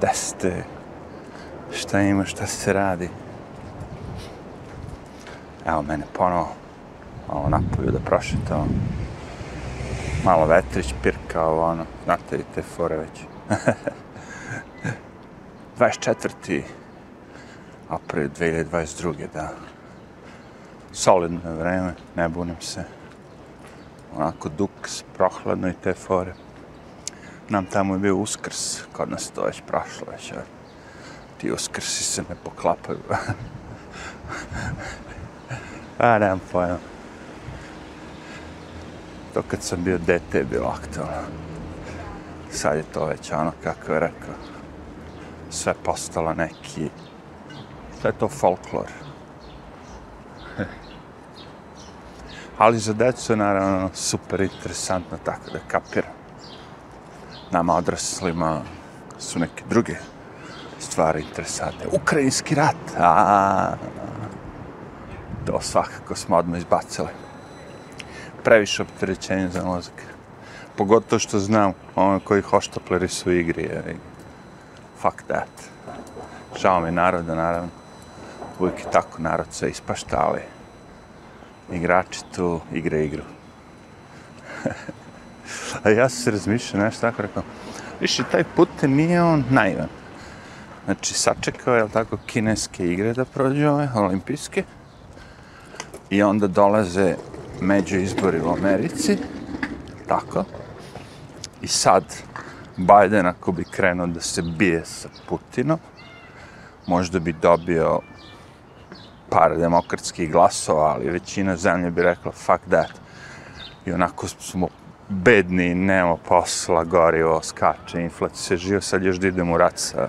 da ste? Šta ima, šta se radi? Evo mene ponovo malo napolju da prošetam. Malo vetrić, pirka, ovo ono. Znate li te fore već? 24. april 2022. da. Solidno je vreme, ne bunim se. Onako duks, prohladno i te fore. Nam tamo je bio uskrs, kod nas to već prošlo već. A ti uskrsi se ne poklapaju. A, nemam pojma. To kad sam bio dete je bilo aktualno. Sad je to već ono, kako je rekao, sve postalo neki, sve je to folklor. Ali za decu je naravno super interesantno tako da kapiram. Nama odraslima su neke druge stvari interesantne. Ukrajinski rat, a to svakako smo odmah izbacili. Previše opterećenja za mozak. Pogotovo što znam ono koji hoštapleri su u igri. Je. Fuck that. Žao mi naroda, naravno. Uvijek je tako narod se ispašta, ali igrači tu igre igru. A ja se razmišljao, nešto tako rekao. Više, taj put nije on naivan. Znači, sačekao je, tako, kineske igre da prođe ove, olimpijske. I onda dolaze među izbori u Americi. Tako. I sad, Biden, ako bi krenuo da se bije sa Putinom, možda bi dobio par demokratskih glasova, ali većina zemlje bi rekla fuck that. I onako smo bedni, nema posla, gorivo, skače, inflacija se živo, sad još da idem u rat sa,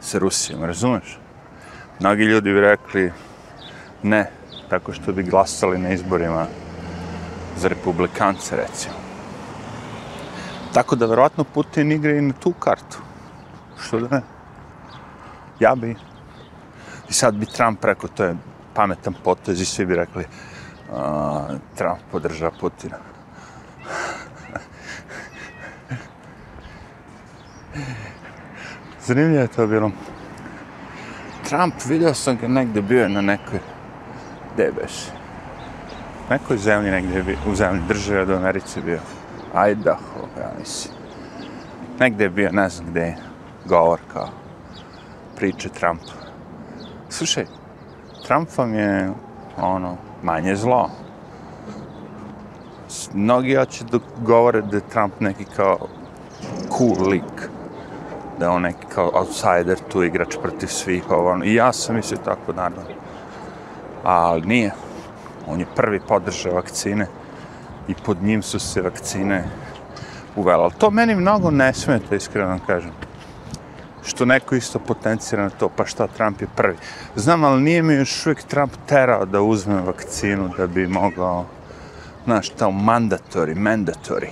sa Rusijom, razumeš? Mnogi ljudi bi rekli ne, tako što bi glasali na izborima za republikance, recimo. Tako da, verovatno, Putin igra i na tu kartu. Što da ne? Ja bi. I sad bi Trump rekao, to je pametan potez i svi bi rekli uh, Trump podržava Putina. Zanimljivo je to bilo. Trump, vidio sam ga negde bio na nekoj, gde beš? Nekoj zemlji negde bio, u zemlji države od Americe bio. Idaho, ja mislim. Negde je bio, ne znam gde je, govor kao priče Trumpa. Slušaj, Trump vam je, ono, manje zlo. Mnogi hoće da govore da je Trump neki kao cool lik. Da je on neki kao outsider, tu igrač protiv svih, ovo, ono. I ja sam mislio tako, naravno. Ali nije. On je prvi podržao vakcine i pod njim su se vakcine uvela. Ali to meni mnogo ne smeta, iskreno vam kažem. Što neko isto potencira na to, pa šta Trump je prvi. Znam, ali nije mi još uvijek Trump terao da uzme vakcinu da bi mogao, znaš, tao mandatori, mandatori.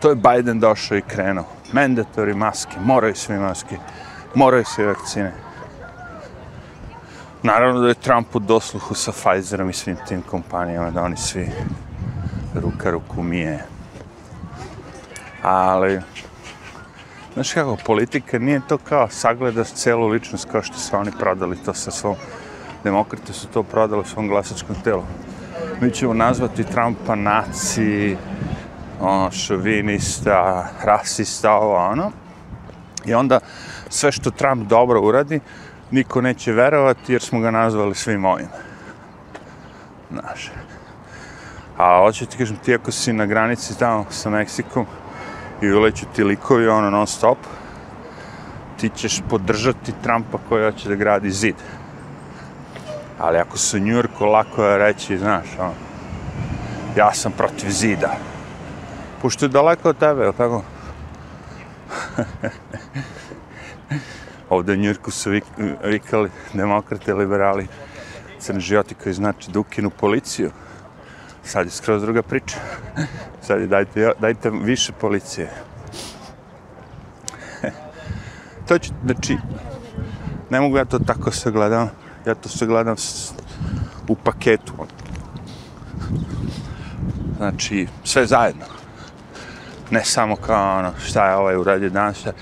To je Biden došao i krenuo. Mandatory maske, moraju svi maske, moraju svi vakcine. Naravno da je Trump u dosluhu sa Pfizerom i svim tim kompanijama, da oni svi ruka ruku mije. Ali, znaš kako, politika nije to kao sagledaš celu ličnost kao što su oni prodali to sa svom, demokrate su to prodali svom glasačkom telu. Mi ćemo nazvati Trumpa naci, ono, šovinista, rasista, ovo, ono. I onda sve što Trump dobro uradi, niko neće verovati jer smo ga nazvali svim ovim. Znaš. A hoću ti kažem, ti ako si na granici tamo sa Meksikom i uleću ti likovi ono non stop, ti ćeš podržati Trumpa koji hoće da gradi zid. Ali ako se u Njurku lako je reći, znaš, ono, ja sam protiv zida. Pošto je daleko od tebe, ili tako? Ovde u Njurku su vik, vikali demokrate, liberali, crni životi koji znači da ukinu policiju. Sad je skroz druga priča. Sad je dajte, dajte više policije. to ću, znači, ne mogu ja to tako sve gledam. Ja to sve gledam s, u paketu. Znači, sve zajedno. Ne samo kao ono, šta je ovaj uradio danas, šta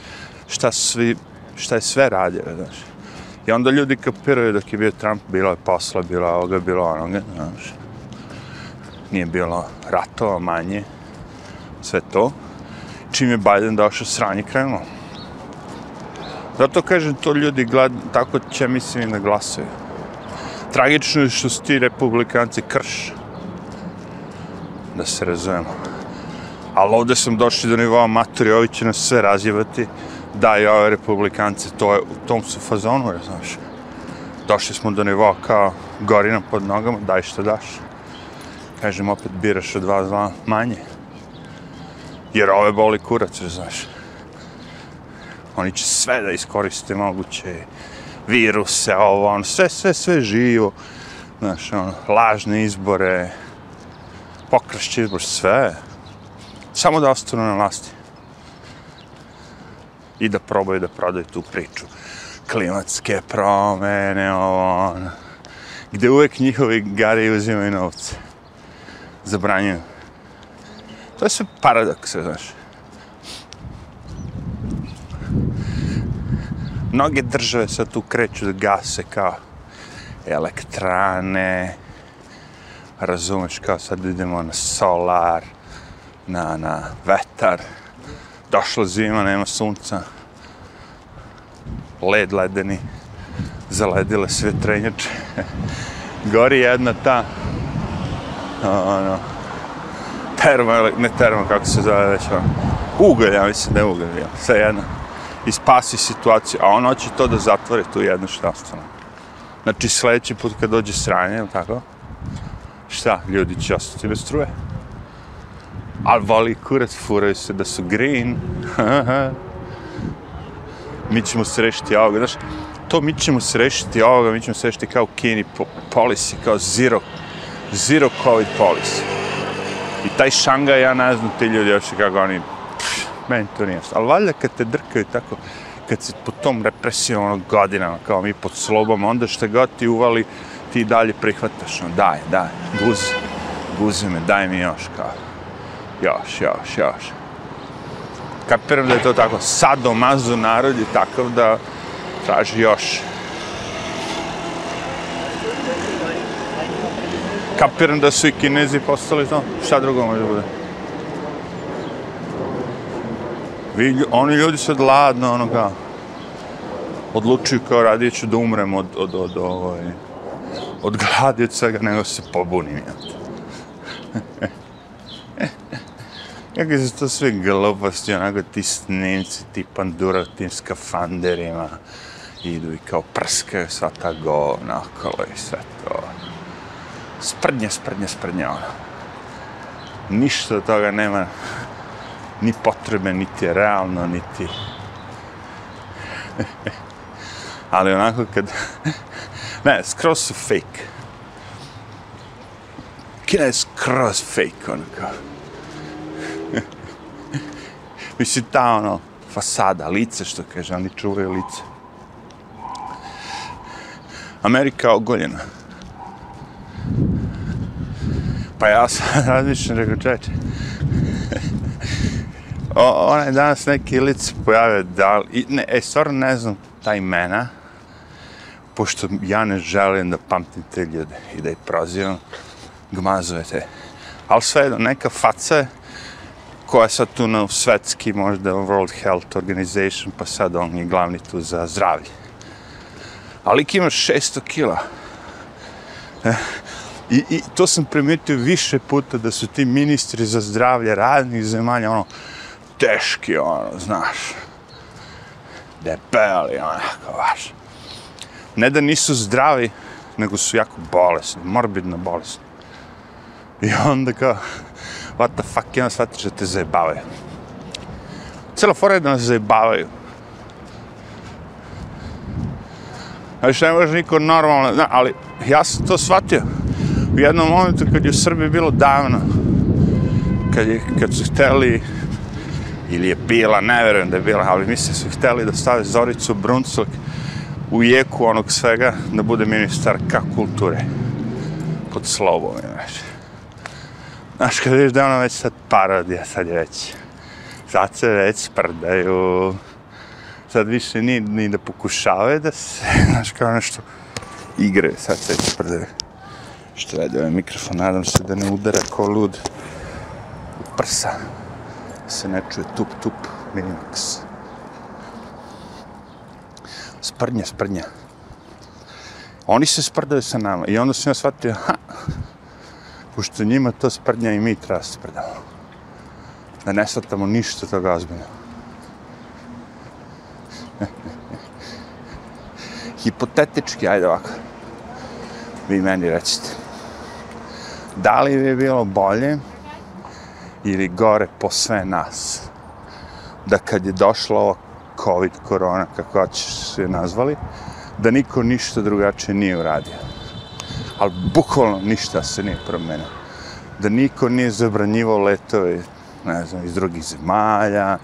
šta, svi, šta je sve radio, znaš. I onda ljudi kapiraju dok je bio Trump, bilo je posla, bilo je ovoga, bilo onoga, znaš. Nije bilo ratova manje, sve to. Čim je Biden došao, sranje krenulo. Zato kažem, to ljudi gled, tako će mislim da glasuju. Tragično je što su ti republikanci krš. Da se razumemo. Ali ovde sam došli do nivoa maturi, ovi će nas sve razjevati. Da, i ove republikanci, to je, u tom su fazonu, znaš. Došli smo do nivoa kao gorina pod nogama, daj što daš. Kažem, opet biraš od dva zla manje. Jer ove boli kurac, znaš. Oni će sve da iskoriste moguće viruse, ovo, ono, sve, sve, sve živo. Znaš, ono, lažne izbore, pokrašće izbor, sve. Samo da ostanu na vlasti. I da probaju da prodaju tu priču. Klimatske promene, ovo, ono. Gde uvek njihovi gari uzimaju novce. Zabranjuju. To je sve paradoks, znaš. Mnoge države sad tu kreću da gase kao elektrane, razumeš, kao sad idemo na solar, na, na vetar, došla zima, nema sunca, led ledeni, zaledile sve trenjače, gori jedna ta, ono, termo, ne termo, kako se zove već, ono, ugalj, ja mislim da je ugalj, ja, sve jedno, i spasi situaciju, a on hoće to da zatvore tu jednu štastu. Ono. Znači, sljedeći put kad dođe sranje, ili tako, šta, ljudi će ostati bez struje. Ali voli kurac, furaju se da su green. mi ćemo se rešiti ovoga, znaš, to mi ćemo se rešiti ovoga, mi ćemo se rešiti kao Kini policy, kao zero, zero covid policy. I taj Šangaj, ja ne znam, ti ljudi još kako oni, pff, meni to nije jasno. Ali valjda kad te drkaju tako, kad se po tom represijom ono, godinama, kao mi pod slobom, onda što god ti uvali, ti dalje prihvataš, ono, daj, daj, guzi, guzi me, daj mi još, kao, još, još, još. Kapiram da je to tako, sadomazo narod je takav da traži još. Kapiram da su i kinezi postali to, šta drugo može bude? Vi, oni ljudi sad ladno, ono kao, odlučuju kao radit ću da umrem od, od, od, ovaj, od gladi od svega, nego se pobunim. Ja. Kako su to sve gluposti, onako ti snimci, ti pandura, tim skafanderima, idu i kao prskaju sva ta govna okolo i sve to. Sprdnje, sprdnje, sprdnje, ono. Ništa od toga nema ni potrebe, niti je realno, niti... Ali onako kad... ne, skroz su fake. Kina je skroz fake, ono kao. Mislim, ta ono, fasada, lice, što kaže, oni čuvaju lice. Amerika ogoljena. Pa ja sam razmišljam, rekao, čeče, O, ona je danas neki lice pojavio, da li, ne, e, stvarno ne znam ta imena, pošto ja ne želim da pamtim te ljude i da ih prozivam, gmazujete. Ali sve jedno, neka faca je, koja je sad tu na svetski, možda World Health Organization, pa sad on je glavni tu za zdravlje. Ali ima 600 kila. E, I, I to sam primetio više puta da su ti ministri za zdravlje raznih zemalja, ono, teški, ono, znaš. Debeli, onako, baš. Ne da nisu zdravi, nego su jako bolesni, morbidno bolesni. I onda kao, what the fuck, jedan shvatiš da te zajebavaju. Cijela fora je da nas zajebavaju. Znači, ne može niko normalno, zna, ali ja sam to shvatio. U jednom momentu kad je u Srbiji bilo davno, kad, je, kad su hteli ili je bila, ne verujem da je bila, ali mislim su hteli da stave Zoricu Bruncok u jeku onog svega da bude ministarka kulture pod slovom, znaš. Znaš, kad vidiš da je ona već sad parodija, sad je već, sad se već prdaju, sad više ni, ni da pokušavaju da se, znaš, kao nešto igre, sad se sprdaju. Što radi ovaj mikrofon, nadam se da ne udara ko lud u prsa. Se ne čuje tup tup minimax. Sprdnja, sprdnja. Oni se sprdaju sa nama i onda sam ja shvatio, ha, pošto njima to sprdnja i mi treba se sprdamo. Da ne shvatamo ništa toga ozbiljno. Hipotetički, ajde ovako. Vi meni recite. Da li bi bilo bolje ili gore po sve nas? Da kad je došlo ova COVID, korona, kako ćeš se nazvali, da niko ništa drugačije nije uradio. Ali bukvalno ništa se nije promenilo. Da niko nije zabranjivao letove, ne znam, iz drugih zemalja,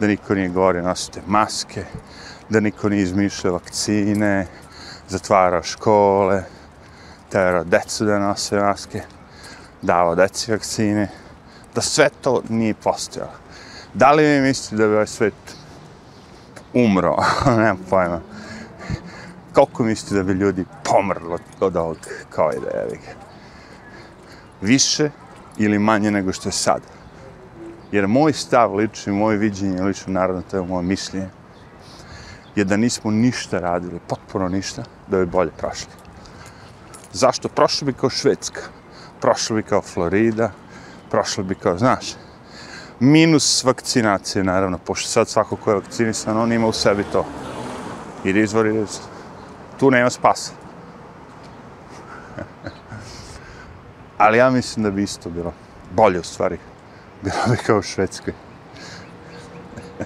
da niko nije govorio nosite maske, da niko nije izmišljao vakcine, zatvarao škole, terao decu da nose maske, davao deci vakcine, da sve to nije postojalo. Da li vi mislite da bi ovaj svet umro? Nemam pojma. Koliko mislite da bi ljudi pomrlo od ovog COVID-a? Više ili manje nego što je sad? Jer moj stav lični, moje viđenje lično, naravno, to je moje mišljenje, je da nismo ništa radili, potpuno ništa, da bi bolje prošli. Zašto? Prošlo bi kao Švedska, prošlo bi kao Florida, prošlo bi kao, znaš, minus vakcinacije, naravno, pošto sad svako ko je vakcinisan, on ima u sebi to. I da izvori, tu nema spasa. Ali ja mislim da bi isto bilo bolje u stvari. Bilo bi kao u Švedskoj.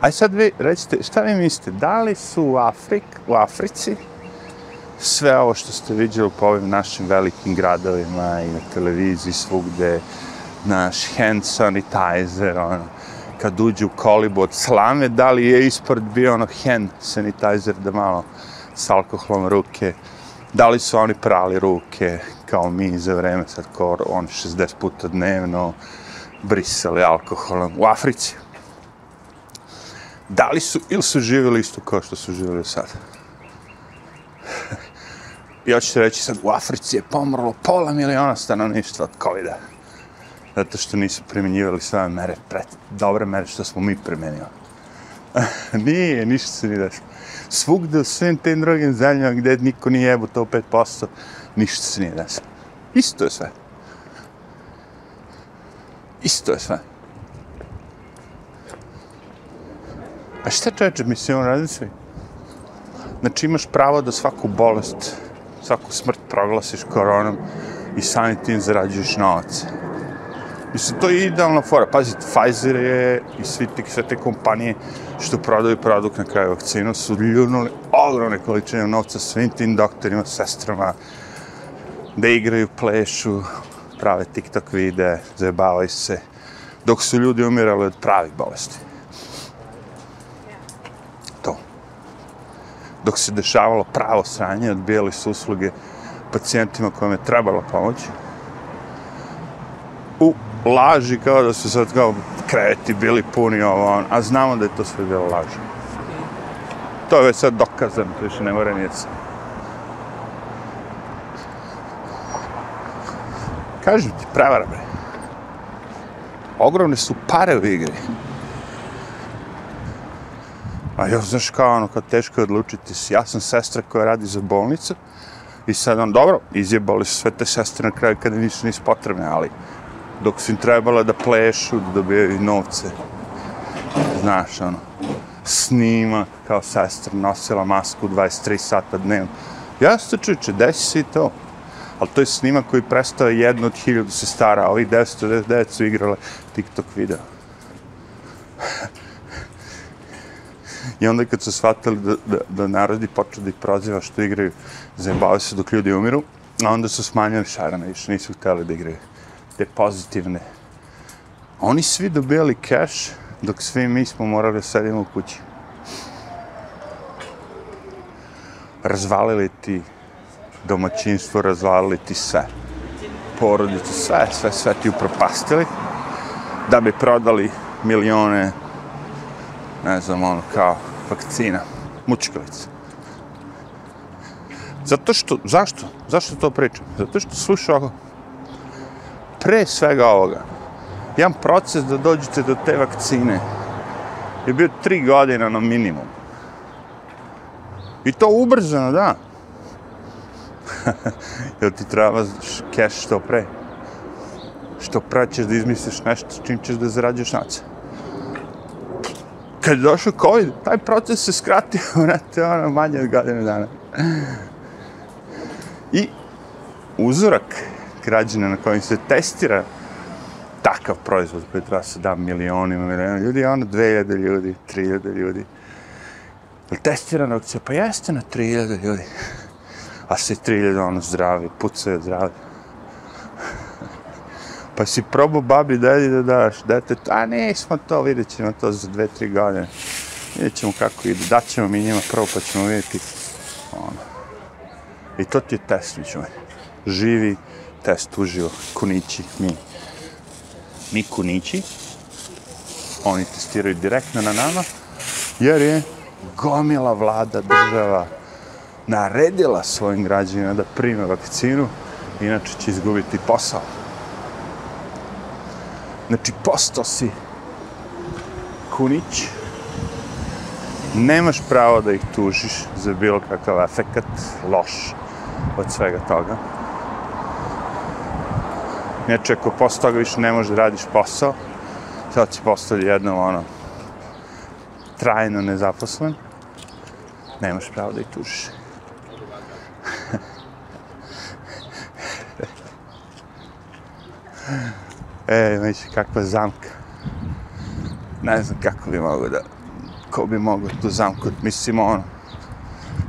Aj sad vi recite, šta vi mislite, da li su u, Afrik, u Africi sve ovo što ste vidjeli po ovim našim velikim gradovima i na televiziji svugde, naš hand sanitizer, ono, kad uđu u kolibu od slame, da li je ispred bio ono hand sanitizer da malo s alkoholom ruke, da li su oni prali ruke kao mi za vreme sad kor, on 60 puta dnevno, brisali alkoholom u Africi. Da li su, ili su živjeli isto kao što su živjeli sad? ja ću reći sad, u Africi je pomrlo pola miliona stanovništva od COVID-a. Zato što nisu primjenjivali sve mere, pred, dobre mere što smo mi primjenjivali. nije, ništa se nije desilo. Svugde u svim tim drugim zemljama gdje niko nije jebo to 5%, ništa se nije desilo. Isto je sve. Isto je sve. A šta čeče, mislim, on radi svi? Znači imaš pravo da svaku bolest, svaku smrt proglasiš koronom i sami tim zarađuješ novac. Mislim, to je idealna fora. Pazite, Pfizer je i svi te, sve te kompanije što prodaju produkt na kraju vakcinu su ljunuli ogromne količine novca svim tim doktorima, sestrama, da igraju, plešu, prave TikTok vide, zajebavaju se, dok su ljudi umirali od pravih bolesti. To. Dok se dešavalo pravo sranje, odbijali su usluge pacijentima kojima je trebalo pomoći, u laži kao da su sad kao kreti bili puni ovo, on, a znamo da je to sve bilo lažno. To je već sad dokazano, to više ne mora nijeca. Kažem ti, prevara bre. Ogromne su pare u igri. A ja znaš kao ono, kad teško je odlučiti se. Ja sam sestra koja radi za bolnicu i sad on, dobro, izjebali su sve te sestre na kraju kada nisu nis potrebne, ali dok su im trebala da plešu, da dobijaju novce. Znaš, ono, snima kao sestra, nosila masku 23 sata dnevno. Jeste, čuče, desi se i to. Ali to je snima koji prestao jedno od hiljadu se stara, a ovih 999 su igrale TikTok video. I onda kad su shvatili da, da, da narodi počeo da ih proziva što igraju, zajebavaju se dok ljudi umiru, a onda su smanjali šarana, više nisu htjeli da igraju te pozitivne. Oni svi dobijali cash, dok svi mi smo morali da sedimo u kući. Razvalili ti domaćinstvo, razvalili ti sve. Porodicu, sve, sve, sve ti upropastili. Da bi prodali milione, ne znam, ono, kao vakcina. Mučkalica. Zato što, zašto? Zašto to pričam? Zato što slušao. Pre svega ovoga, jedan proces da dođete do te vakcine je bio tri godina na minimum. I to ubrzano, da. Jel ti treba keš što pre? Što pre ćeš da izmisliš nešto s čim ćeš da zarađuješ naca? Kad je došao COVID, taj proces se skratio, vrate, ono, manje od godine dana. I uzorak građana na kojim se testira takav proizvod koji treba se da milionima, milionima ljudi, a ono 2000 ljudi, 3000 ljudi. Je testirana akcija? Pa jeste na 3000 ljudi. A se 3000 ono zdravi, pucaju zdravi. Pa si probao babi dedi da daš dete, a nismo to, vidjet ćemo to za dve, tri godine. Vidjet ćemo kako ide, daćemo mi njima prvo pa ćemo vidjeti. Ono. I to ti je test, mi ćemo. Živi test uživo, kunići, mi. Mi kunići, oni testiraju direktno na nama, jer je gomila vlada država naredila svojim građanima da prime vakcinu, inače će izgubiti posao. Znači, posto si kunić, nemaš pravo da ih tužiš za bilo kakav efekat, loš od svega toga. Znači, ako posle toga više ne možeš da radiš posao, sad si postali jednom ono, trajno nezaposlen, nemaš pravo da ih tužiš. e, znači, kakva zamka. Ne znam kako bi mogo da, ko bi mogo tu zamku, mislim, ono,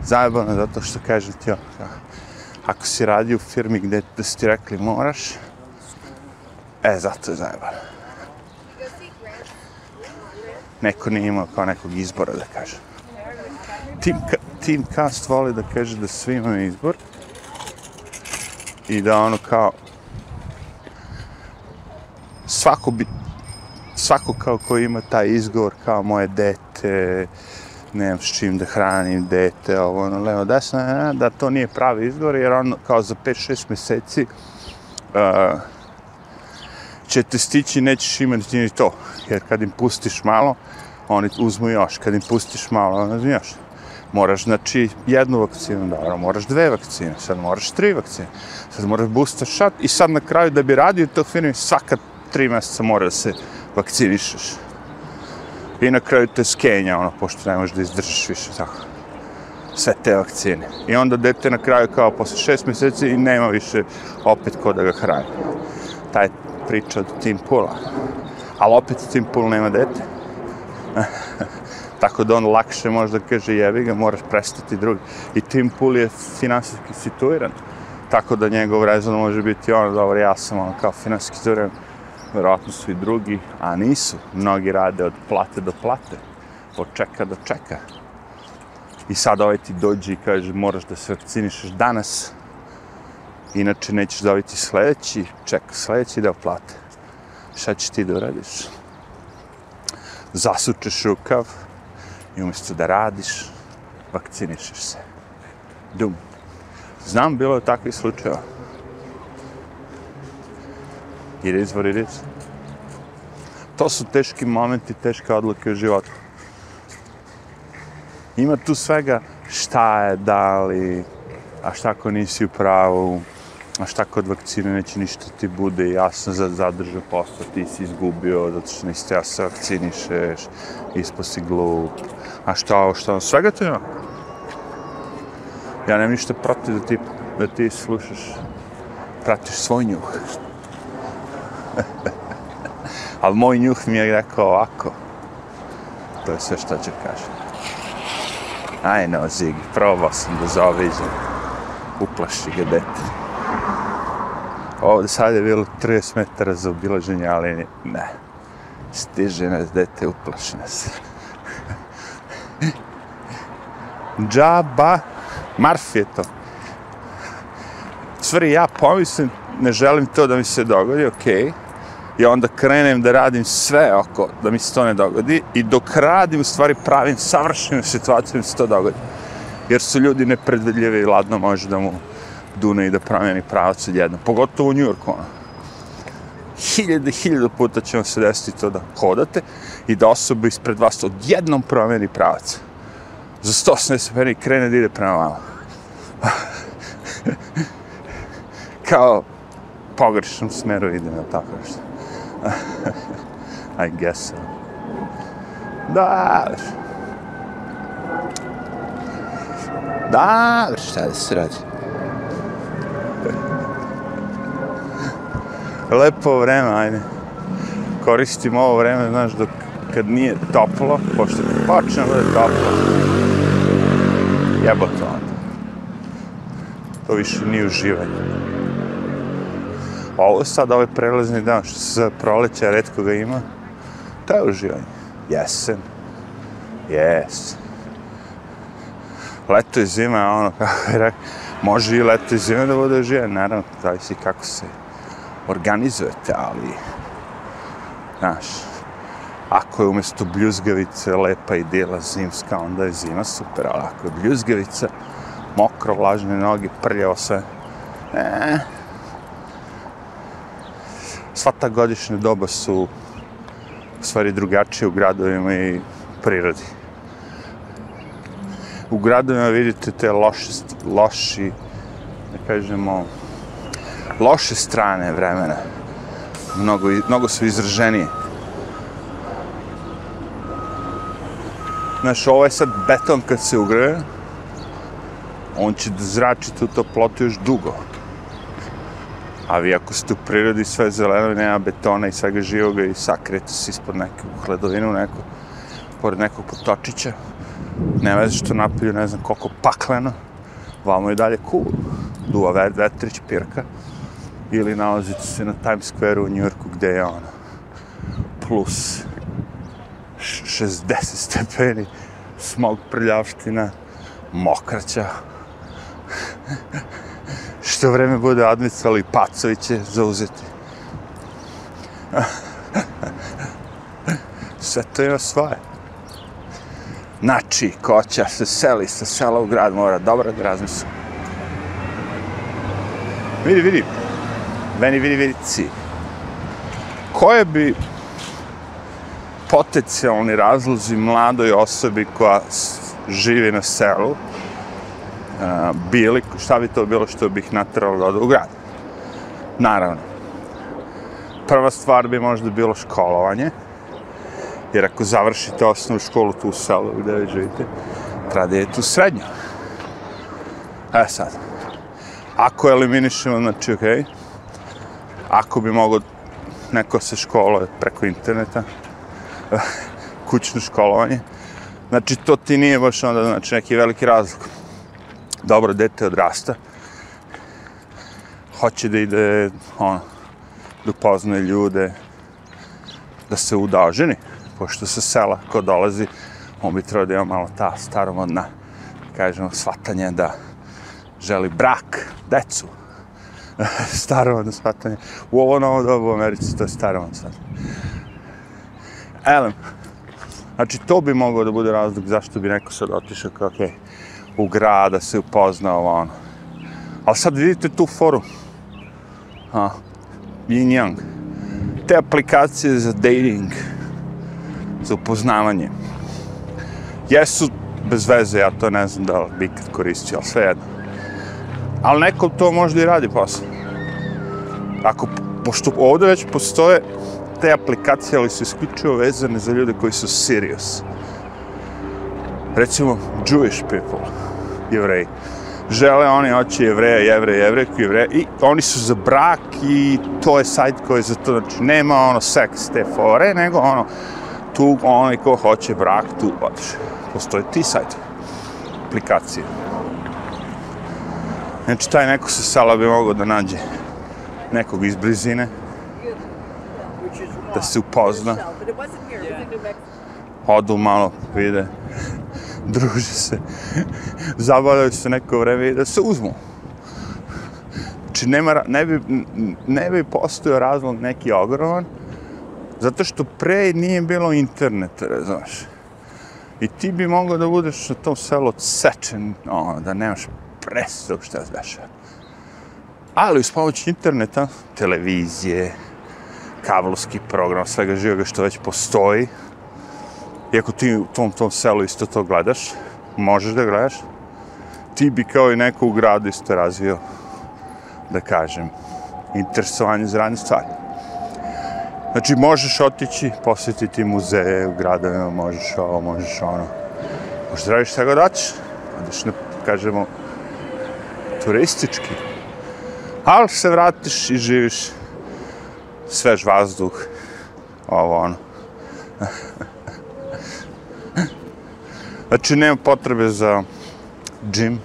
zajebano zato što kažem ti, ono, ako si radi u firmi gde da su ti rekli moraš, e, zato je zajebano. Neko nije imao kao nekog izbora, da kažem. Tim, Team Cast voli da kaže da svi imaju izbor i da ono kao svako bi svako kao ko ima taj izgovor kao moje dete nemam s čim da hranim dete ovo ono levo desno da to nije pravi izgovor jer on kao za 5-6 mjeseci uh, će te stići nećeš imati ni to jer kad im pustiš malo oni uzmu još kad im pustiš malo oni uzmu još moraš znači jednu vakcinu, dobro, moraš dve vakcine, sad moraš tri vakcine, sad moraš booster shot i sad na kraju da bi radio to firmi svaka tri mjeseca mora da se vakcinišeš. I na kraju te skenja, ono, pošto ne možeš da izdržiš više, tako. Sve te vakcine. I onda dete na kraju kao posle šest mjeseci i nema više opet ko da ga hrani. Taj priča od Tim Pula. Ali opet Tim Pula nema dete. tako da on lakše možda kaže jebi ga, moraš prestati drugi. I Tim Pool je finansijski situiran, tako da njegov rezon može biti ono, dobro, ja sam ono kao finansijski situiran, verovatno su i drugi, a nisu. Mnogi rade od plate do plate, od čeka do čeka. I sad ovaj ti dođe i kaže moraš da se vakcinišeš danas, inače nećeš dobiti sledeći, ček, sledeći deo plate. Šta ćeš ti da uradiš? Zasučeš rukav, i umjesto da radiš, vakcinišeš se. Dum. Znam, bilo je takvi slučajeva. Ide izvor, ide. To su teški momenti, teške odluke u životu. Ima tu svega šta je, da li, a šta ako nisi u pravu, a šta kod vakcine neće ništa ti bude jasno za zadrža posla, ti si izgubio, zato što nisi ja se vakcinišeš, ispo si glup, a šta ovo, šta svega to ima. Ja nemam ništa protiv da ti, da ti slušaš, pratiš svoj njuh. Ali moj njuh mi je rekao ovako. To je sve što ću kažem. Aj no, Zigi, probao sam da zaoviđem. Uplaši ga dete. Ovdje sad je bilo 30 metara za obilaženje, ali ne. Stiže nas dete, uplaši nas. džaba, marf je to. Stvari, ja pomislim, ne želim to da mi se dogodi, okej, okay, I onda krenem da radim sve oko da mi se to ne dogodi i dok radim u stvari pravim savršenu situaciju da mi se to dogodi. Jer su ljudi nepredvidljivi i ladno može da mu dune da promijeni pravac odjedno. Pogotovo u Njurku, ono. Hiljade, hiljade puta će vam se desiti to da hodate i da osoba ispred vas odjednom promijeni pravac. Za 180 stepeni krene da ide prema vama. Kao pogrešnom smeru ide na tako nešto. I guess so. Da, Da, šta da se radi? Lepo vreme, ajde. Koristim ovo vreme, znaš, dok kad nije toplo, pošto počne da je toplo. Jebo to onda. To više nije uživanje. Ovo sad ovaj prelazni dan što se za proleća redko ga ima. To je uživanje. Jesen. Yes. Leto i zima, ono, kako je rekao, može i leto i zima da bude uživanje, naravno, zavisi kako se organizujete, ali, znaš, ako je umjesto bljuzgavice lepa i dijela zimska, onda je zima super, ali ako je bljuzgavica, mokro, vlažne noge, prljavo sve, e, sva ta godišnja doba su u stvari drugačije u gradovima i prirodi. U gradovima vidite te loši, loši, da kažemo, loše strane vremena. Mnogo, mnogo su izraženije. Znaš, ovo je sad beton kad se ugreje, on će da zrači tu toplotu još dugo. A vi ako ste u prirodi sve zeleno i nema betona i svega živoga i sakrete se ispod neke hledovine neko, pored nekog potočića, ne veze što napolju ne znam koliko pakleno, vamo je dalje cool. Duva vetrić, pirka, ili nalazite se na Times Square u New Yorku gde je ono plus 60 stepeni, smog prljavština, mokraća, što vreme bude admicali Pacoviće zauzeti. Sve to ima svoje. Znači, koća se seli sa sela u grad, mora dobro da razmisli. Vidi, vidi. Meni vidi, vidi, ci. Koje bi potencijalni razlozi mladoj osobi koja živi na selu, uh, bili, šta bi to bilo što bih natralo da ode u grad? Naravno. Prva stvar bi možda bilo školovanje, jer ako završite osnovu školu tu u selu gde vi živite, treba da idete u srednju. E sad, ako eliminišemo, znači, okej, okay, ako bi mogo neko se školuje preko interneta, kućno školovanje, znači to ti nije baš onda znači, neki veliki razlog. Dobro dete odrasta, hoće da ide, ono, da upoznaje ljude, da se udaženi, pošto se sela ko dolazi, on bi trebao da ima malo ta staromodna, kažemo, shvatanje da želi brak, decu, starovodno shvatanje. U ovo novo dobu u Americi to je staromodno shvatanje. Elem, znači to bi moglo da bude razlog zašto bi neko sad otišao kao, okej, okay, u grada se upoznao, ono. Ali sad vidite tu foru. Ha, yin yang. Te aplikacije za dating, za upoznavanje, jesu bez veze, ja to ne znam da li bi ikad koristio, ali sve jedno. Ali neko to možda i radi posle. Ako, pošto ovdje već postoje te aplikacije, ali su isključivo vezane za ljude koji su serious. Recimo, Jewish people jevreji. Žele oni hoće jevreja, jevreja, jevrejku, jevreja i oni su za brak i to je sajt koji je za to, znači nema ono seks te fore, nego ono tu onaj ko hoće brak, tu odiš. Postoje ti sajt, aplikacije. Znači taj neko sa sala bi mogao da nađe nekog iz blizine, da se upozna, odu malo, vide, druže se, zabavljaju se neko vreme i da se uzmu. Znači, nema, ne, bi, ne bi postojao razlog neki ogroman, Zato što pre nije bilo interneta, razumeš. I ti bi mogao da budeš na tom selu odsečen, ono, da nemaš presu, šta znaš. Ono. Ali uz pomoć interneta, televizije, kablovski program, svega živoga što već postoji, iako ti u tom, tom selu isto to gledaš, možeš da gledaš, ti bi kao i neko u gradu isto razvio, da kažem, interesovanje za radne stvari. Znači, možeš otići, posjetiti muzeje u gradovima, možeš ovo, možeš ono. Možeš da radiš šta god daćeš. Odeš, na, kažemo, turistički. Ali se vratiš i živiš svež vazduh, ovo ono. znači, nema potrebe za džim,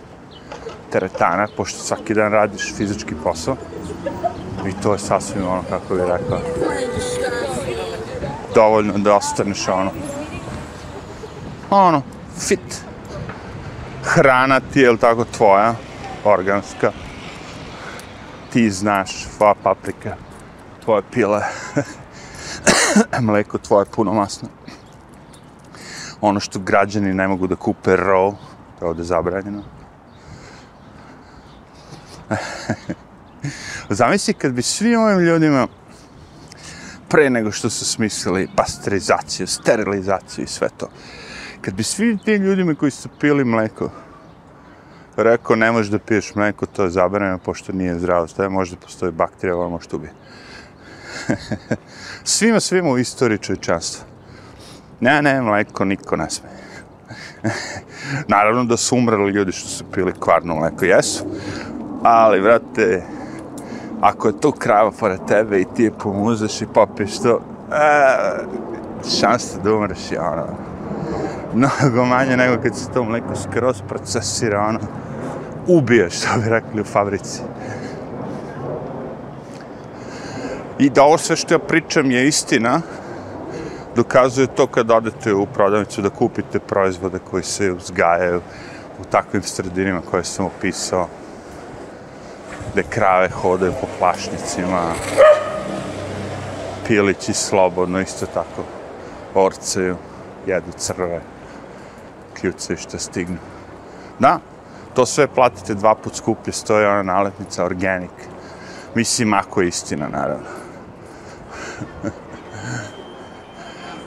teretana, pošto svaki dan radiš fizički posao. I to je sasvim ono, kako bih rekao, dovoljno da ostaneš ono, ono, fit. Hrana ti je, tako, tvoja, organska. Ti znaš, tvoja paprika, tvoje pile, mleko tvoje puno masno. Ono što građani ne mogu da kupe raw, to je ovde zabranjeno. Zamisli kad bi svi ovim ljudima pre nego što su smislili pasterizaciju, sterilizaciju i sve to. Kad bi svi ti ljudima koji su pili mleko rekao ne možeš da piješ mleko, to je zabranjeno pošto nije zdravo, staje, možda postoji bakterija, ovo možeš ubije. bi. svima, svima u istoriji čovječanstva. Ne, ne, mleko niko ne sme. Naravno da su umrli ljudi što su pili kvarno mleko, jesu. Ali, vrate, ako je to krava pored tebe i ti je pomuzeš i popiješ to, e, šansa da umreš je ono, mnogo manje nego kad se to mleko skroz procesira, ono, ubije, što bi rekli u fabrici. I da ovo sve što ja pričam je istina, dokazuje to kad odete u prodavnicu da kupite proizvode koji se uzgajaju u takvim sredinima koje sam opisao gde krave hodaju po plašnicima, pilići slobodno, isto tako, orceju, jedu crve, kljuce što stignu. Da, to sve platite dva put skuplje, stoje ona naletnica organic. Mislim, ako je istina, naravno.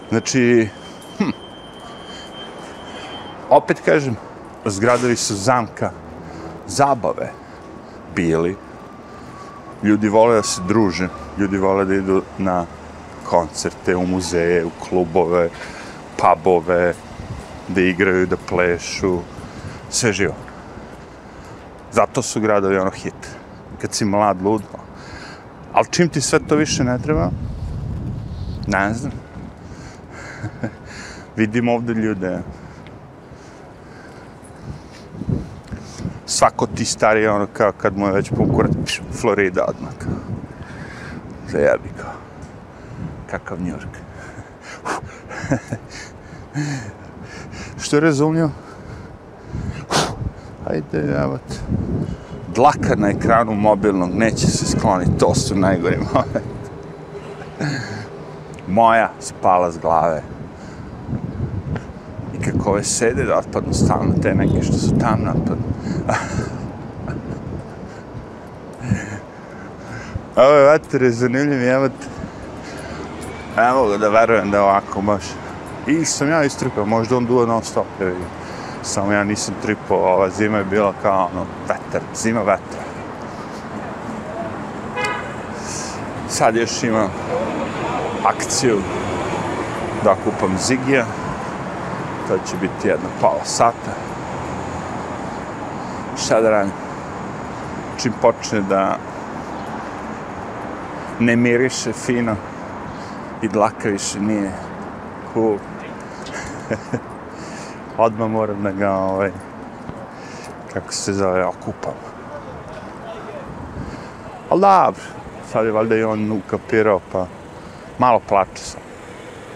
znači, hm, opet kažem, zgradovi su zamka zabave bili. Ljudi vole da se druže, ljudi vole da idu na koncerte, u muzeje, u klubove, pubove, da igraju, da plešu, sve živo. Zato su gradovi ono hit. Kad si mlad, lud. Ali čim ti sve to više ne treba, ne znam. Vidim ovde ljude, svako ti stari, ono, kao kad mu je već pokurat, Florida odmah, kao. Zajebi, kao. Kakav New York. Što je razumljivo? Hajde, evo. Dlaka na ekranu mobilnog neće se skloniti, to su najgore moment. Moja spala s glave kako ove sede da otpadnu stalno, te neke što su tam otpadnu. Ovo je vater zanimljiv, evo. Ne mogu da verujem da ovako može. I sam ja istrpao, možda on duo non stop, da vidim. Samo ja nisam tripao, ova zima je bila kao ono, vetar, zima vetra. Sad još imam akciju da kupam Zigija to će biti jedno pola sata. Šta da radim? Čim počne da ne miriše fino i dlaka više nije cool. Odmah moram da ga, ovaj, kako se zove, okupam. Ali dobro, sad je valjda i on ukapirao, pa malo plače sam.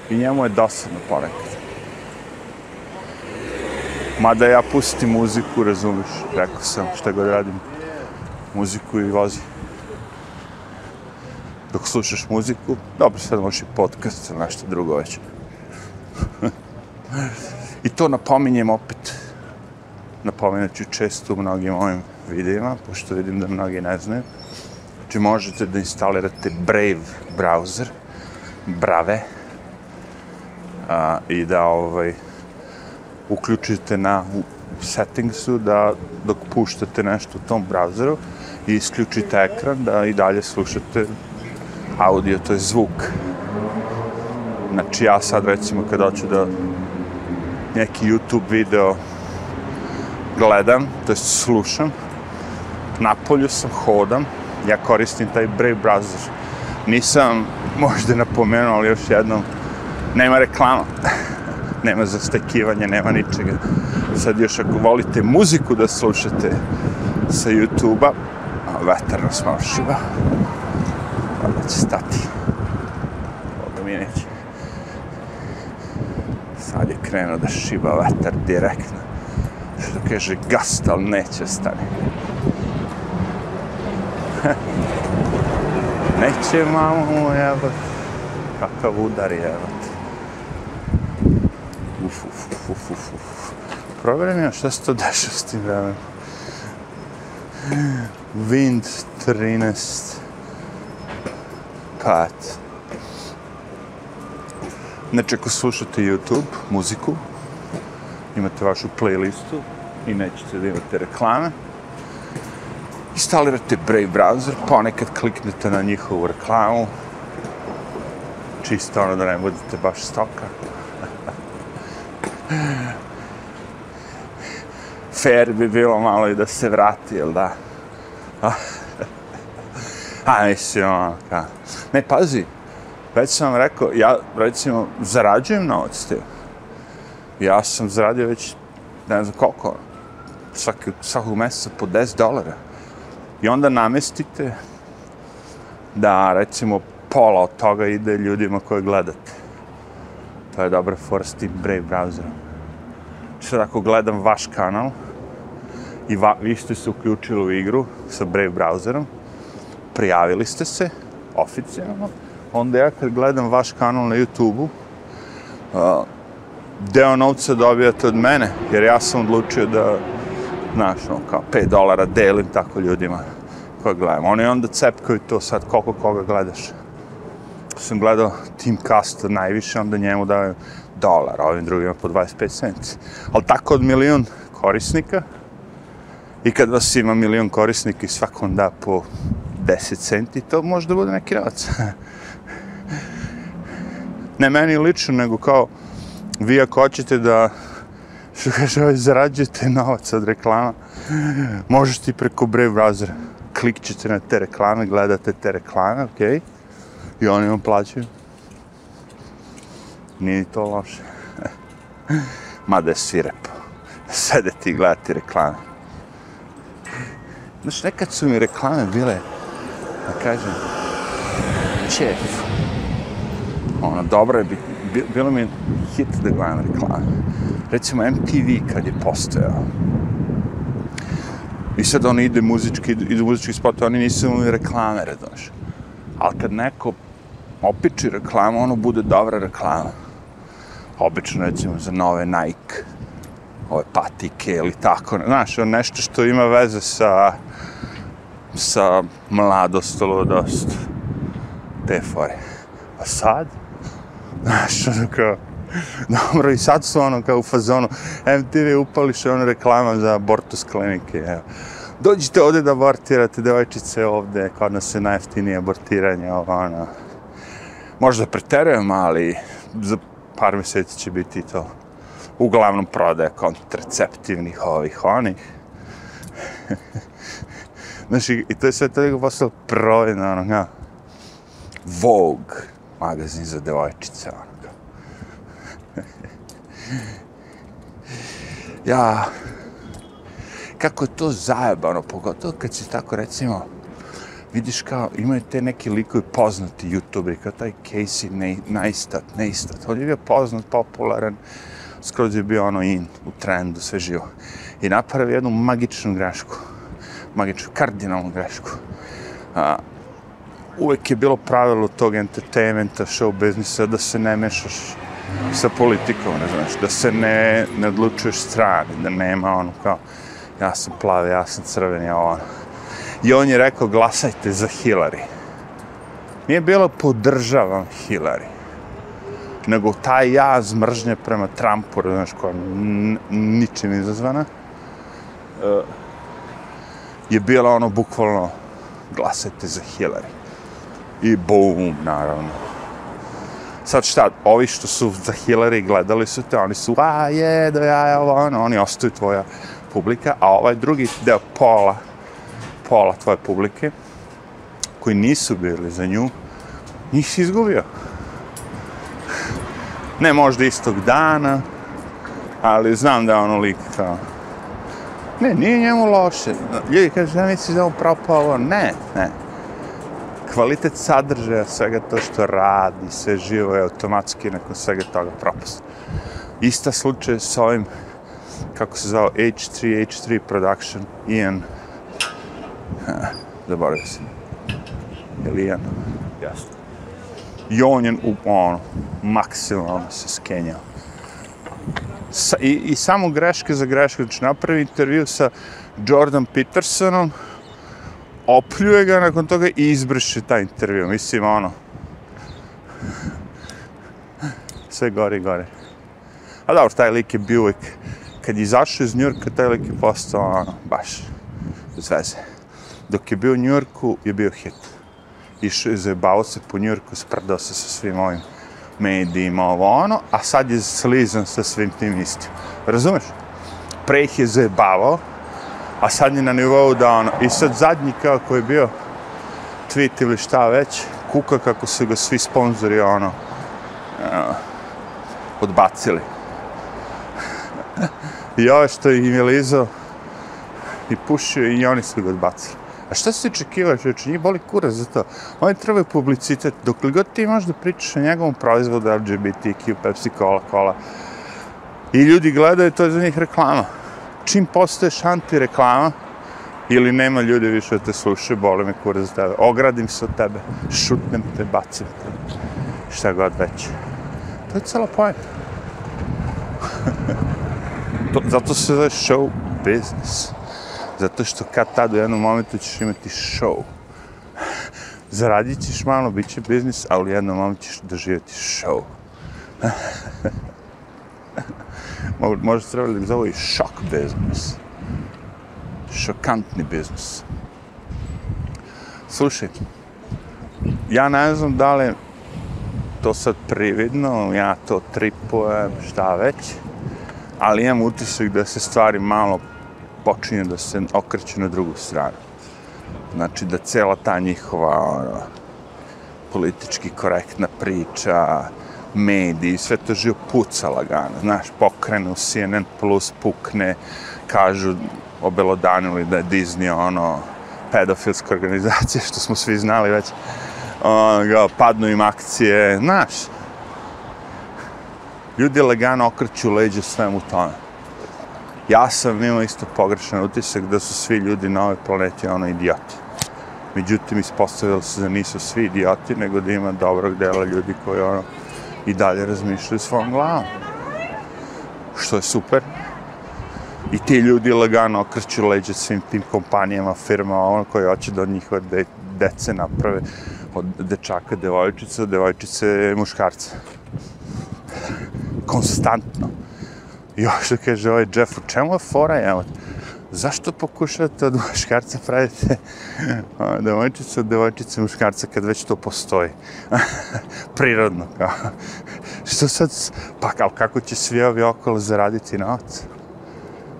I njemu je dosadno ponekad. Mada ja pustim muziku, razumiš, rekao sam šta god radim, muziku i vozi. dok slušaš muziku, dobro, sad možeš i podcast ili nešto drugo već. I to napominjem opet, napominjat ću često u mnogim ovim videima, pošto vidim da mnogi ne znaju. Znači možete da instalirate Brave browser, Brave, a, i da ovaj, uključite na u settingsu da dok puštate nešto u tom browseru i isključite ekran da i dalje slušate audio, to je zvuk. Znači ja sad recimo kad hoću da neki YouTube video gledam, to je slušam, napolju sam, hodam, ja koristim taj Brave browser. Nisam možda napomenuo, ali još jednom, nema reklama. nema zastekivanja, nema ničega. Sad još ako volite muziku da slušate sa YouTube-a, vetar nas malo šiva, će stati. Ovo mi neće. Sad je krenuo da šiba vetar direktno. Što kaže gast, ali neće stane. neće mamo mu jebati. Kakav udar jebati. Uf, uf, uf, uf, uf, uf. Provjerim ja šta se to deša s tim vremenom. Wind 13 pat. Znači, ako slušate YouTube, muziku, imate vašu playlistu i nećete da imate reklame, instalirate Brave browser, ponekad kliknete na njihovu reklamu, čisto ono da ne budete baš stoka. Fair bi bilo malo i da se vrati, jel da? A, mislim, ono, ka. Ne, pazi, već sam vam rekao, ja, recimo, zarađujem novac s. Ja sam zaradio već, ne znam koliko, svaki, svakog mjeseca po 10 dolara. I onda namestite da, recimo, pola od toga ide ljudima koje gledate. To je dobra for s tim Brave browserom. Sad ako gledam vaš kanal i va, vi ste se uključili u igru sa Brave browserom, prijavili ste se oficijalno, onda ja kad gledam vaš kanal na YouTube-u, uh, deo novca dobijate od mene, jer ja sam odlučio da, znaš, no, kao 5 dolara delim tako ljudima koje gledam. Oni onda cepkaju to sad koliko koga gledaš. Sam gledao Team Cast najviše, onda njemu daju dolar, a ovim drugima po 25 centi. Ali tako od milion korisnika, i kad vas ima milion korisnika i svakom da po 10 centi, to može da bude neki novac. ne meni lično, nego kao vi ako hoćete da što kaže, ovaj, zarađujete novac od reklama, možete i preko Brave browsera. Klikćete na te reklame, gledate te reklame, ok? I oni vam plaćaju. Nije to loše. Mada je svirepo. Sedete i gledati reklame. Znaš, nekad su mi reklame bile, da kažem, čef. Ono, dobro je, bilo mi hit da gledam reklame. Recimo MTV kad je postojao. I sad oni ide muzički, idu muzički spot, oni nisu imali reklame, redoš. Ali kad neko opiči reklamu, ono bude dobra reklama. Obično, recimo, za nove Nike, ove patike ili tako, znaš, ono nešto što ima veze sa sa mladost, ludost, te fore. A sad, znaš, ono kao, dobro, i sad su ono kao u fazonu, MTV upališ ono reklama za abortus klinike, evo. Dođite ovde da abortirate, devojčice ovde, kod nas je najeftinije abortiranje, ovo, ono. Možda preterujem, ali za par mjeseci će biti to uglavnom prodaje kontraceptivnih ovih onih. Znaš, i to je sve toliko postalo provjedno, ono, ja. Vogue, magazin za devojčice, ono, ja, kako je to zajebano, pogotovo kad si tako, recimo, vidiš kao, imaju te neki likovi poznati youtuberi, kao taj Casey Neistat, Neistat, on je bio poznat, popularan, skroz je bio ono in, u trendu, sve živo. I napravio jednu magičnu grešku magičnu, kardinalnu grešku. A, uvek je bilo pravilo tog entertainmenta, show biznisa, da se ne mešaš sa politikom, ne znaš, da se ne, ne odlučuješ strane, da nema ono kao, ja sam plavi, ja sam crven, ja ono. I on je rekao, glasajte za Hillary. Nije bilo podržavam Hillary, nego taj jaz mržnje prema Trumpu, znaš, koja ničim izazvana, uh, je bila ono bukvalno glasajte za Hillary. I bum, naravno. Sad šta, ovi što su za Hillary gledali su te, oni su, a je, da ja, ja, ono, oni ostaju tvoja publika, a ovaj drugi deo pola, pola tvoje publike, koji nisu bili za nju, njih si izgubio. Ne možda istog dana, ali znam da je ono lik kao, Ne, nije njemu loše. Ljudi kaže, ja misliš da on propao Ne, ne. Kvalitet sadržaja, svega to što radi, sve živo je automatski nakon svega toga propast. Ista slučaj s ovim, kako se zvao, H3, H3 Production, Ian, zaboravio sam. Ili Ian? Jasno. I on je, ono, maksimalno se skenjao sa, i, i samo greške za greške. Znači, napravi intervju sa Jordan Petersonom, opljuje ga nakon toga i izbrše taj intervju. Mislim, ono, sve gore i gore. A dobro, taj lik je bio uvijek, kad je izašao iz Njurka, taj lik je postao, ono, baš, bez veze. Dok je bio u Njurku, je bio hit. Išao je, zajebao se po Njurku, sprdao se sa svim ovim medijima, ovo ono, a sad je slizan sa svim tim istim. Razumeš? Pre ih je zajebavao, a sad je na nivou da ono, i sad zadnji kao koji je bio tweet ili šta već, kuka kako su ga svi sponzori ono, uh, odbacili. I ove što im je lizao i pušio i oni su ga odbacili. A šta se očekivao, čovječe, njih boli kura za to. Oni trebaju publicitet. Dok li god ti možeš da pričaš o njegovom proizvodu LGBTQ, Pepsi Cola, Cola, i ljudi gledaju, to je za njih reklama. Čim postoješ antireklama, ili nema ljudi više da te slušaju, boli me kurac za tebe. Ogradim se od tebe, šutnem te, bacim te. Šta god već. To je cela pojena. zato se zove show business. Zato što kad tad u jednom momentu ćeš imati show. Zaradit ćeš malo, bit će biznis, ali u jednom momentu ćeš doživjeti show. Možda trebali da zove i šok biznis. Šokantni biznis. Slušaj, ja ne znam da li to sad prividno, ja to tripujem, šta već, ali imam utisak da se stvari malo počinje da se okreće na drugu stranu. Znači da cela ta njihova ono, politički korektna priča, mediji, sve to živo puca lagano. Znaš, pokrenu CNN plus, pukne, kažu, obelodanili da je Disney ono, pedofilska organizacija, što smo svi znali već, ono, padnu im akcije, znaš. Ljudi lagano okreću leđe svemu tome ja sam imao isto pogrešan utisak da su svi ljudi na ovoj planeti ono idioti. Međutim, ispostavilo se da nisu svi idioti, nego da ima dobrog dela ljudi koji ono i dalje razmišljaju svojom glavom. Što je super. I ti ljudi lagano okreću leđe svim tim kompanijama, firmama, ono koji hoće da od njihove de, dece naprave od dečaka, devojčica, devojčice, muškarca. Konstantno. Još da kaže ovaj Jeff, u čemu je fora, evo? Zašto pokušate od muškarca pravite devojčicu od devojčice muškarca kad već to postoji? Prirodno, kao. Što sad, pa kao kako će svi ovi okolo zaraditi novac?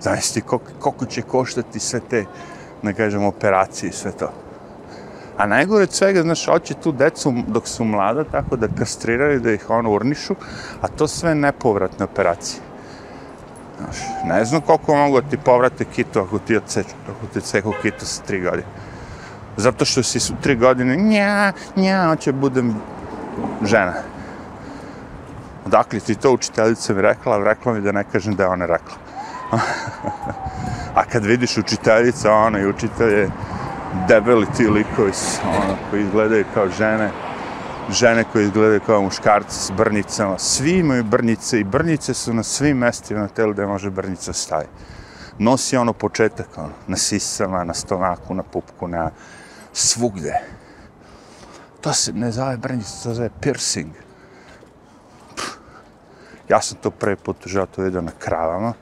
Zamisli koliko, koliko će koštati sve te, ne kažem, operacije i sve to. A najgore od svega, znaš, hoće tu decu dok su mlada, tako da kastriraju, da ih ono urnišu, a to sve nepovratne operacije. Znaš, ne znam koliko mogu ti povrate kitu ako ti odseču, ako ti odseku kitu sa tri godine. Zato što si su tri godine, nja, nja, hoće budem žena. Odakle ti to učiteljica mi rekla, rekla mi da ne kažem da je ona rekla. A kad vidiš učiteljica, ona i učitelje, debeli ti likovi, ono, koji izgledaju kao žene, žene koje izgledaju kao muškarci s brnicama, svi imaju brnjice i brnjice su na svim mestima na telu gde može brnjica staje. Nosi ono početak, ono, na sisama, na stomaku, na pupku, na svugde. To se ne zove brnjica, to zove piercing. Pff. Ja sam to prvi put u životu vidio na kravama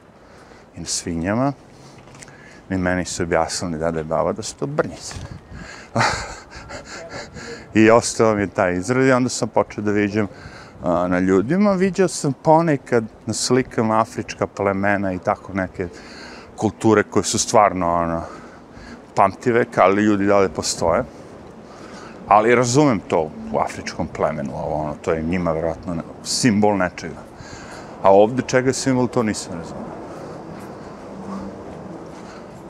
i na svinjama. I meni su objasnili da da je baba da su to brnjice. I ostao mi je taj izraz i onda sam počeo da viđam a, na ljudima. Viđao sam ponekad na slikama afrička plemena i tako neke kulture koje su stvarno ono, pamtive, ali ljudi dalje postoje. Ali razumem to u afričkom plemenu, ovo, ono, to je njima vjerojatno simbol nečega. A ovde čega je simbol, to nisam razumio.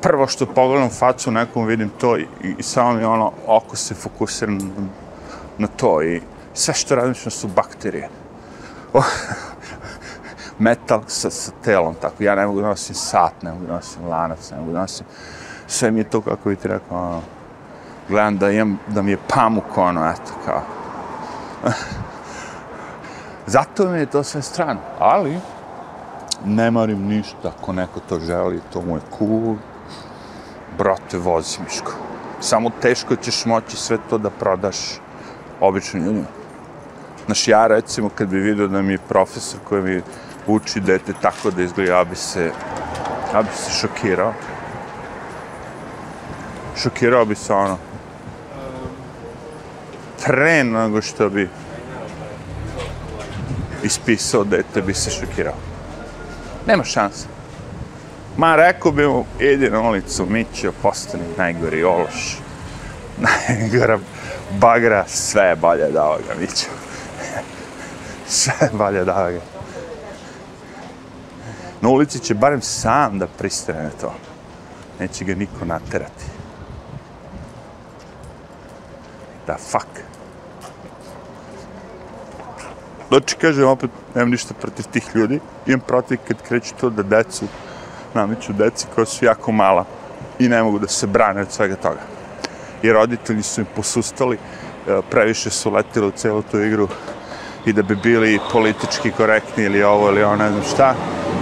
Prvo što pogledam facu nekom vidim to i, i samo mi ono, oko se fokusira na, na to i sve što razmišljam su bakterije. Oh, metal sa, sa telom, tako. Ja ne mogu da nosim sat, ne mogu da nosim lanac, ne mogu da nosim... Sve mi je to, kako bi ti rekao, ono, gledam da, imam, da mi je pamuk, ono, eto, kao. Zato mi je to sve strano, ali ne marim ništa, ako neko to želi, to mu je cool. Brate, vozi Miško. Samo teško ćeš moći sve to da prodaš običnim ljudima. Znaš, ja recimo kad bi vidio da mi je profesor koji mi uči dete tako da izgleda, ja bi se, ja bi se šokirao. Šokirao bi se ono. tren nego što bi ispisao dete bi se šokirao. Nema šanse. Ma, rekao bi mu, idi na ulicu, Mićo, postani najgori ološ. Najgora bagra, sve je bolje da ovoga, Mićo. sve je bolje da ovoga. Na ulici će barem sam da pristane to. Neće ga niko naterati. Da fuck. Znači, kažem opet, nemam ništa protiv tih ljudi. Imam protiv kad kreću to da decu nameću deci koja su jako mala i ne mogu da se brane od svega toga. I roditelji su im posustali, e, previše su letili u celu tu igru i da bi bili politički korektni ili ovo ili ono, ne znam šta,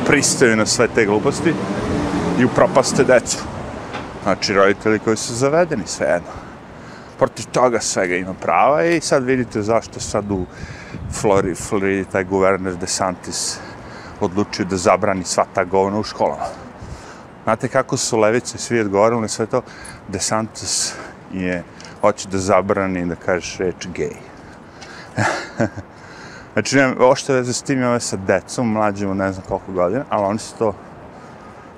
pristaju na sve te gluposti i upropaste decu. Znači, roditelji koji su zavedeni, svejedno. Protiv toga svega ima prava i sad vidite zašto sad u Flori, Floridi taj guverner DeSantis odlučio da zabrani sva ta govna u školama. Znate kako su levice svi odgovorili sve to? DeSantis je, hoće da zabrani da kažeš reč gej. znači, nema, ovo što veze s tim je ove sa decom, mlađim ne znam koliko godina, ali oni su to,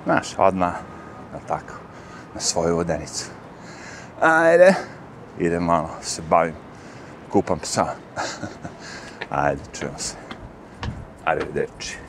znaš, odmah, na tako, na svoju vodenicu. Ajde, idem malo, se bavim, kupam psa. Ajde, čujemo se. Arrivederci.